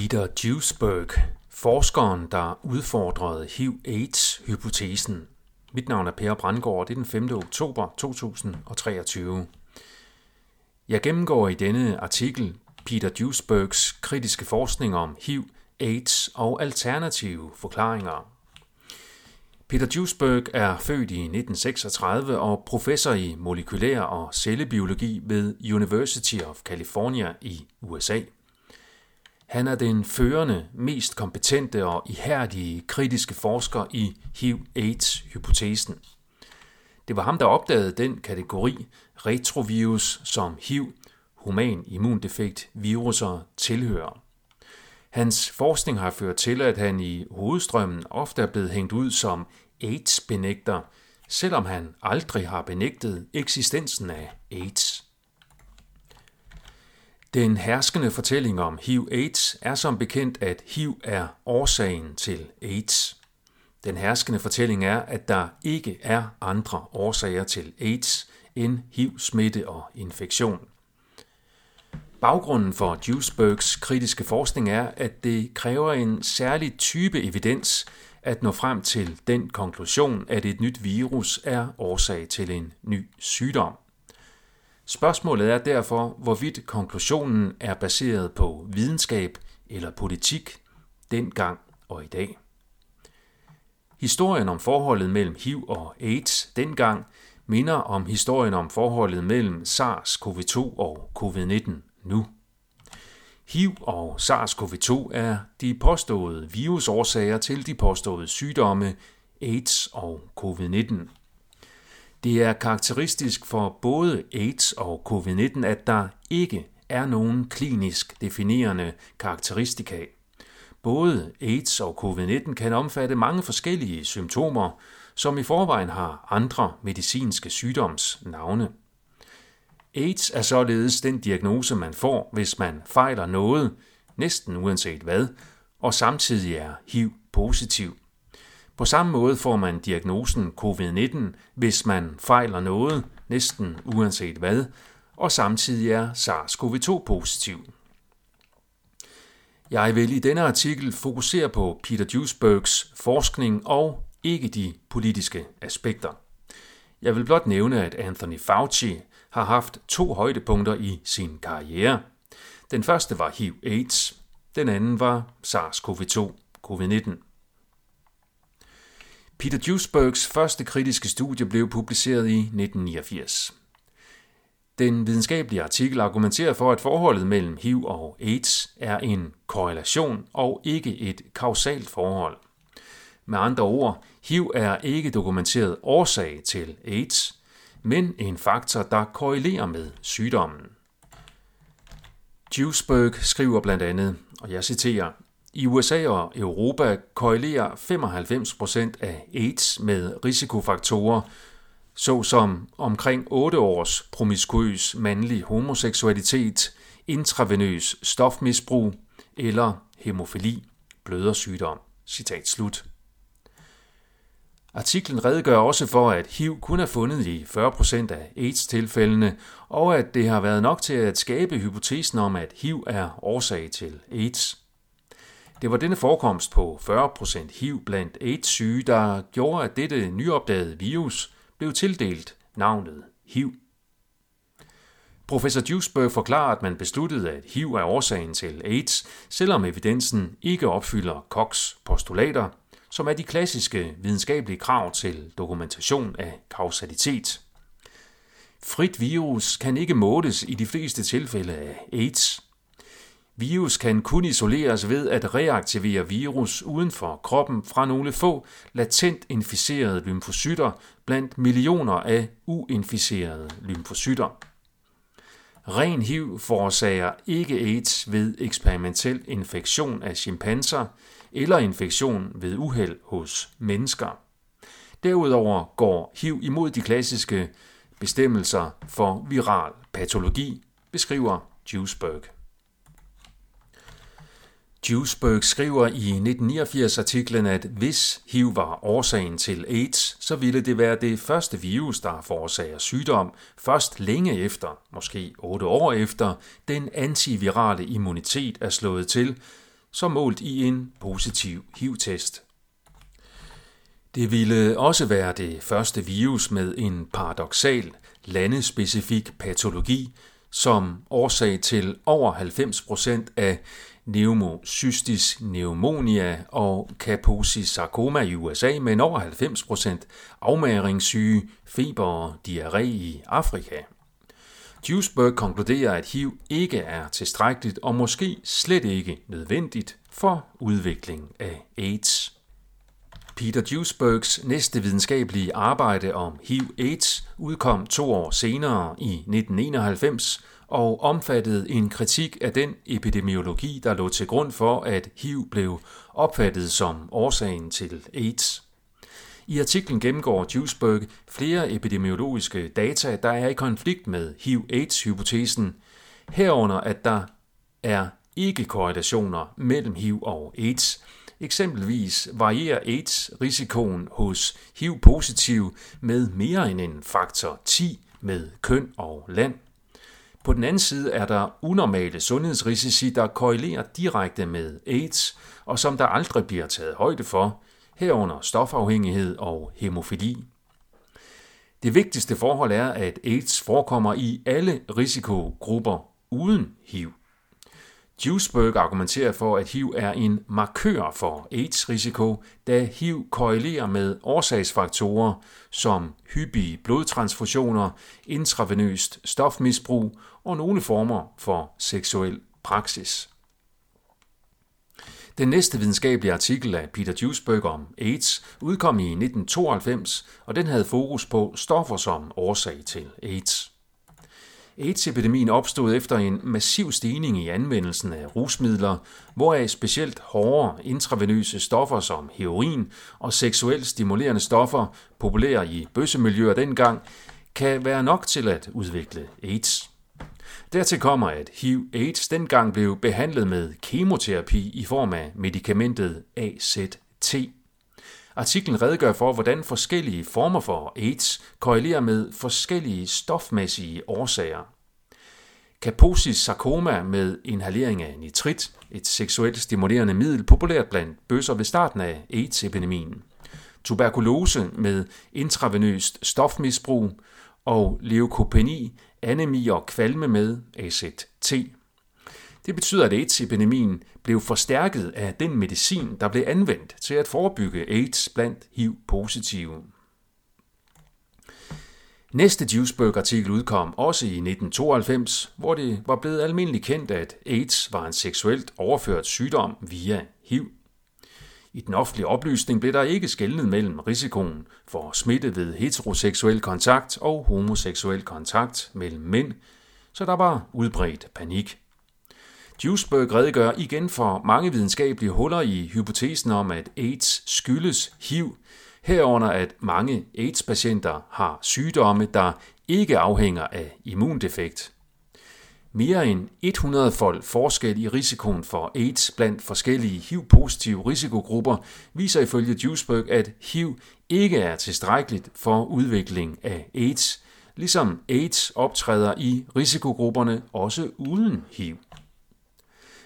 Peter Duesberg, forskeren, der udfordrede HIV-AIDS-hypotesen. Mit navn er Per Brandgaard, det er den 5. oktober 2023. Jeg gennemgår i denne artikel Peter Duesbergs kritiske forskning om HIV, AIDS og alternative forklaringer. Peter Duesberg er født i 1936 og professor i molekylær og cellebiologi ved University of California i USA. Han er den førende, mest kompetente og ihærdige kritiske forsker i HIV-AIDS-hypotesen. Det var ham, der opdagede den kategori retrovirus, som HIV, human immundefekt viruser, tilhører. Hans forskning har ført til, at han i hovedstrømmen ofte er blevet hængt ud som AIDS-benægter, selvom han aldrig har benægtet eksistensen af AIDS. Den herskende fortælling om HIV-AIDS er som bekendt, at HIV er årsagen til AIDS. Den herskende fortælling er, at der ikke er andre årsager til AIDS end HIV-smitte og infektion. Baggrunden for Duisbergs kritiske forskning er, at det kræver en særlig type evidens at nå frem til den konklusion, at et nyt virus er årsag til en ny sygdom. Spørgsmålet er derfor, hvorvidt konklusionen er baseret på videnskab eller politik dengang og i dag. Historien om forholdet mellem HIV og AIDS dengang minder om historien om forholdet mellem SARS-CoV-2 og covid-19 nu. HIV og SARS-CoV-2 er de påståede virusårsager til de påståede sygdomme AIDS og covid-19. Det er karakteristisk for både AIDS og covid-19, at der ikke er nogen klinisk definerende karakteristika. Både AIDS og covid-19 kan omfatte mange forskellige symptomer, som i forvejen har andre medicinske sygdomsnavne. AIDS er således den diagnose, man får, hvis man fejler noget, næsten uanset hvad, og samtidig er HIV-positiv. På samme måde får man diagnosen covid-19, hvis man fejler noget, næsten uanset hvad, og samtidig er SARS-CoV-2 positiv. Jeg vil i denne artikel fokusere på Peter Duisbergs forskning og ikke de politiske aspekter. Jeg vil blot nævne, at Anthony Fauci har haft to højdepunkter i sin karriere. Den første var HIV-AIDS, den anden var SARS-CoV-2, covid-19. Peter Duisbergs første kritiske studie blev publiceret i 1989. Den videnskabelige artikel argumenterer for, at forholdet mellem HIV og AIDS er en korrelation og ikke et kausalt forhold. Med andre ord, HIV er ikke dokumenteret årsag til AIDS, men en faktor, der korrelerer med sygdommen. Duisberg skriver blandt andet, og jeg citerer, i USA og Europa korrelerer 95% af AIDS med risikofaktorer, såsom omkring 8 års promiskuøs mandlig homoseksualitet, intravenøs stofmisbrug eller hemofili, blødersygdom. Citat slut. Artiklen redegør også for, at HIV kun er fundet i 40% af AIDS-tilfældene, og at det har været nok til at skabe hypotesen om, at HIV er årsag til AIDS. Det var denne forekomst på 40% HIV blandt AIDS-syge, der gjorde, at dette nyopdagede virus blev tildelt navnet HIV. Professor Duesberg forklarer, at man besluttede, at HIV er årsagen til AIDS, selvom evidensen ikke opfylder Kochs postulater – som er de klassiske videnskabelige krav til dokumentation af kausalitet. Frit virus kan ikke måles i de fleste tilfælde af AIDS. Virus kan kun isoleres ved at reaktivere virus uden for kroppen fra nogle få latent inficerede lymfocytter blandt millioner af uinficerede lymfocytter. Ren HIV forårsager ikke AIDS ved eksperimentel infektion af chimpanser eller infektion ved uheld hos mennesker. Derudover går HIV imod de klassiske bestemmelser for viral patologi, beskriver Duesberg. Duesberg skriver i 1989-artiklen, at hvis HIV var årsagen til AIDS, så ville det være det første virus, der forårsager sygdom, først længe efter, måske otte år efter, den antivirale immunitet er slået til, som målt i en positiv HIV-test. Det ville også være det første virus med en paradoxal landespecifik patologi som årsag til over 90% af pneumocystis pneumonia og Kaposi-sarkoma i USA, men over 90% afmagringssyge, feber og diarré i Afrika. Duisberg konkluderer, at HIV ikke er tilstrækkeligt og måske slet ikke nødvendigt for udvikling af AIDS. Peter Duisbergs næste videnskabelige arbejde om HIV-AIDS udkom to år senere i 1991 og omfattede en kritik af den epidemiologi, der lå til grund for, at HIV blev opfattet som årsagen til AIDS. I artiklen gennemgår Duisberg flere epidemiologiske data, der er i konflikt med HIV-AIDS-hypotesen, herunder at der er ikke korrelationer mellem HIV og AIDS. Eksempelvis varierer AIDS-risikoen hos HIV-positiv med mere end en faktor 10 med køn og land. På den anden side er der unormale sundhedsrisici, der korrelerer direkte med AIDS, og som der aldrig bliver taget højde for, herunder stofafhængighed og hemofili. Det vigtigste forhold er, at AIDS forekommer i alle risikogrupper uden HIV. Duisberg argumenterer for, at HIV er en markør for AIDS-risiko, da HIV korrelerer med årsagsfaktorer som hyppige blodtransfusioner, intravenøst stofmisbrug og nogle former for seksuel praksis. Den næste videnskabelige artikel af Peter Duisberg om AIDS udkom i 1992, og den havde fokus på stoffer som årsag til AIDS. AIDS-epidemien opstod efter en massiv stigning i anvendelsen af rusmidler, hvoraf specielt hårde intravenøse stoffer som heroin og seksuelt stimulerende stoffer, populære i bøssemiljøer dengang, kan være nok til at udvikle AIDS. Dertil kommer, at HIV-AIDS dengang blev behandlet med kemoterapi i form af medicamentet AZT. Artiklen redegør for, hvordan forskellige former for AIDS korrelerer med forskellige stofmæssige årsager. Kaposis sarkoma med inhalering af nitrit, et seksuelt stimulerende middel populært blandt bøsser ved starten af AIDS-epidemien. Tuberkulose med intravenøst stofmisbrug og leukopeni, anemi og kvalme med AZT. Det betyder, at AIDS-epidemien blev forstærket af den medicin, der blev anvendt til at forebygge AIDS blandt HIV-positive. Næste Duisberg-artikel udkom også i 1992, hvor det var blevet almindeligt kendt, at AIDS var en seksuelt overført sygdom via HIV. I den offentlige oplysning blev der ikke skelnet mellem risikoen for smitte ved heteroseksuel kontakt og homoseksuel kontakt mellem mænd, så der var udbredt panik. Duisberg redegør igen for mange videnskabelige huller i hypotesen om, at AIDS skyldes HIV, herunder at mange AIDS-patienter har sygdomme, der ikke afhænger af immundefekt. Mere end 100-fold forskel i risikoen for AIDS blandt forskellige HIV-positive risikogrupper viser ifølge Duisberg, at HIV ikke er tilstrækkeligt for udvikling af AIDS, ligesom AIDS optræder i risikogrupperne også uden HIV.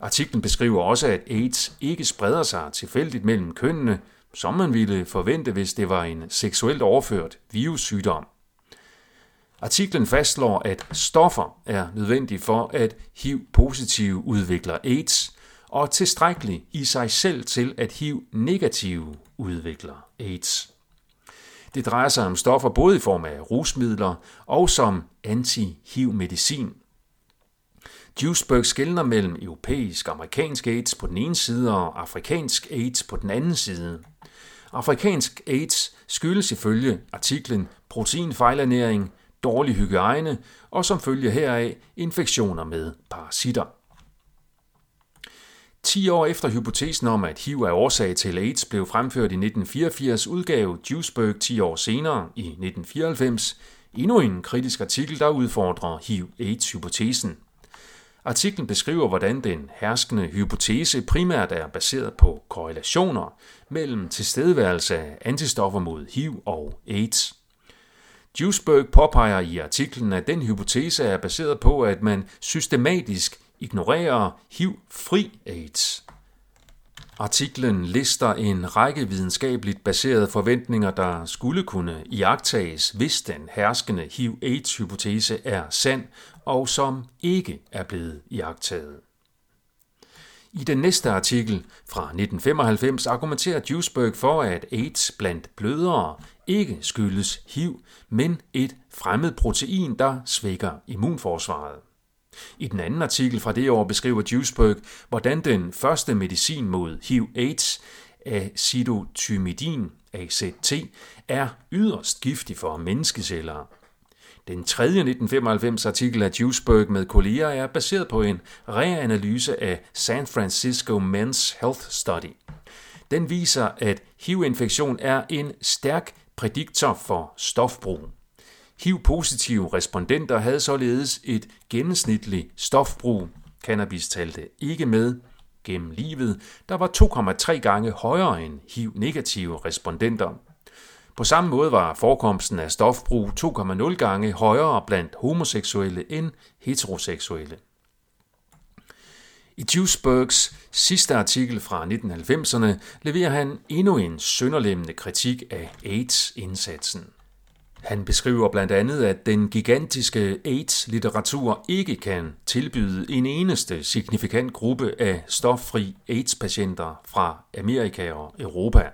Artiklen beskriver også, at AIDS ikke spreder sig tilfældigt mellem kønnene, som man ville forvente, hvis det var en seksuelt overført virussygdom. Artiklen fastslår, at stoffer er nødvendige for, at HIV-positive udvikler AIDS, og tilstrækkeligt i sig selv til, at HIV-negative udvikler AIDS. Det drejer sig om stoffer både i form af rusmidler og som anti-HIV-medicin. Duisberg skældner mellem europæisk og amerikansk AIDS på den ene side og afrikansk AIDS på den anden side. Afrikansk AIDS skyldes ifølge artiklen proteinfejlernæring, dårlig hygiejne og som følge heraf infektioner med parasitter. 10 år efter hypotesen om, at HIV er årsag til AIDS blev fremført i 1984, udgav Duisberg 10 år senere, i 1994, endnu en kritisk artikel, der udfordrer HIV-AIDS-hypotesen. Artiklen beskriver, hvordan den herskende hypotese primært er baseret på korrelationer mellem tilstedeværelse af antistoffer mod HIV og AIDS. Duisberg påpeger i artiklen, at den hypotese er baseret på, at man systematisk ignorerer HIV-fri AIDS. Artiklen lister en række videnskabeligt baserede forventninger, der skulle kunne iagtages, hvis den herskende HIV-AIDS-hypotese er sand, og som ikke er blevet iagtaget. I den næste artikel fra 1995 argumenterer Duisberg for, at AIDS blandt blødere ikke skyldes HIV, men et fremmed protein, der svækker immunforsvaret. I den anden artikel fra det år beskriver Duisberg, hvordan den første medicin mod HIV-AIDS, acidothymidin, AZT, er yderst giftig for menneskeceller. Den tredje 1995 artikel af Duisberg med kolleger er baseret på en reanalyse af San Francisco Men's Health Study. Den viser, at HIV-infektion er en stærk prædiktor for stofbrug. HIV-positive respondenter havde således et gennemsnitligt stofbrug, cannabis talte ikke med, gennem livet, der var 2,3 gange højere end HIV-negative respondenter. På samme måde var forekomsten af stofbrug 2,0 gange højere blandt homoseksuelle end heteroseksuelle. I Duisbergs sidste artikel fra 1990'erne leverer han endnu en sønderlemmende kritik af AIDS-indsatsen. Han beskriver blandt andet, at den gigantiske AIDS-litteratur ikke kan tilbyde en eneste signifikant gruppe af stoffri AIDS-patienter fra Amerika og Europa.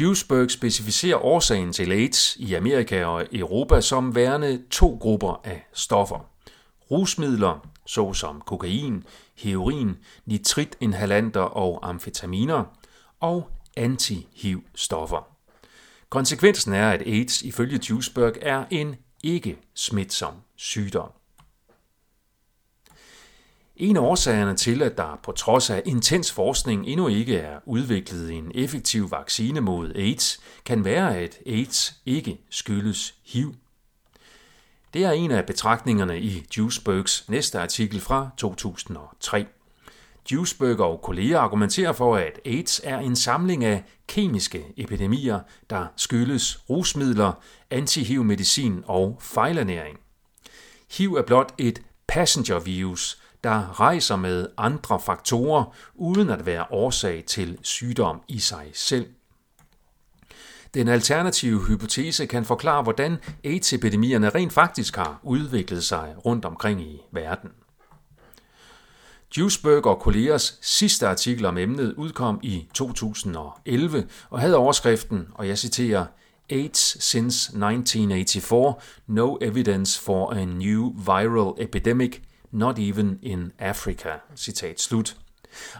Duisberg specificerer årsagen til AIDS i Amerika og Europa som værende to grupper af stoffer. Rusmidler, såsom kokain, heroin, nitritinhalanter og amfetaminer, og anti-HIV-stoffer. Konsekvensen er, at AIDS ifølge Duisberg er en ikke smitsom sygdom. En af årsagerne til, at der på trods af intens forskning endnu ikke er udviklet en effektiv vaccine mod AIDS, kan være, at AIDS ikke skyldes HIV. Det er en af betragtningerne i Duisbergs næste artikel fra 2003. Duisberg og kolleger argumenterer for, at AIDS er en samling af kemiske epidemier, der skyldes rusmidler, anti-HIV-medicin og fejlernæring. HIV er blot et passenger-virus, der rejser med andre faktorer, uden at være årsag til sygdom i sig selv. Den alternative hypotese kan forklare, hvordan AIDS-epidemierne rent faktisk har udviklet sig rundt omkring i verden. Duisberg og kollegers sidste artikel om emnet udkom i 2011 og havde overskriften, og jeg citerer, AIDS since 1984, no evidence for a new viral epidemic, not even in Africa. Citat slut.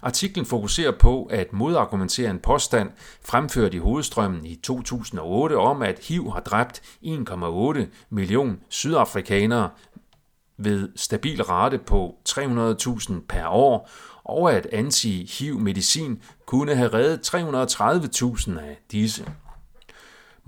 Artiklen fokuserer på at modargumentere en påstand fremført i hovedstrømmen i 2008 om, at HIV har dræbt 1,8 million sydafrikanere ved stabil rate på 300.000 per år, og at anti-HIV-medicin kunne have reddet 330.000 af disse.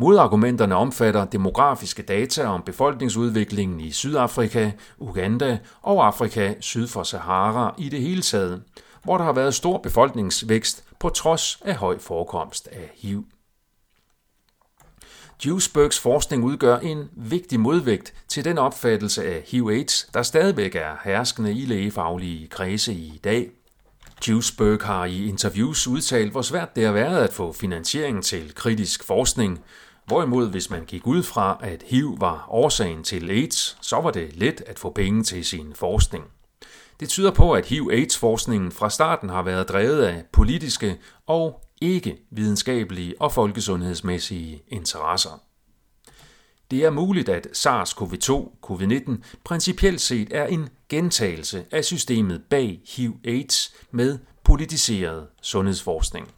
Modargumenterne omfatter demografiske data om befolkningsudviklingen i Sydafrika, Uganda og Afrika syd for Sahara i det hele taget, hvor der har været stor befolkningsvækst på trods af høj forekomst af HIV. Duisbergs forskning udgør en vigtig modvægt til den opfattelse af HIV-AIDS, der stadigvæk er herskende i lægefaglige kredse i dag. Duisberg har i interviews udtalt, hvor svært det har været at få finansiering til kritisk forskning, Hvorimod, hvis man gik ud fra, at HIV var årsagen til AIDS, så var det let at få penge til sin forskning. Det tyder på, at HIV-AIDS-forskningen fra starten har været drevet af politiske og ikke videnskabelige og folkesundhedsmæssige interesser. Det er muligt, at SARS-CoV-2, covid-19, principielt set er en gentagelse af systemet bag HIV-AIDS med politiseret sundhedsforskning.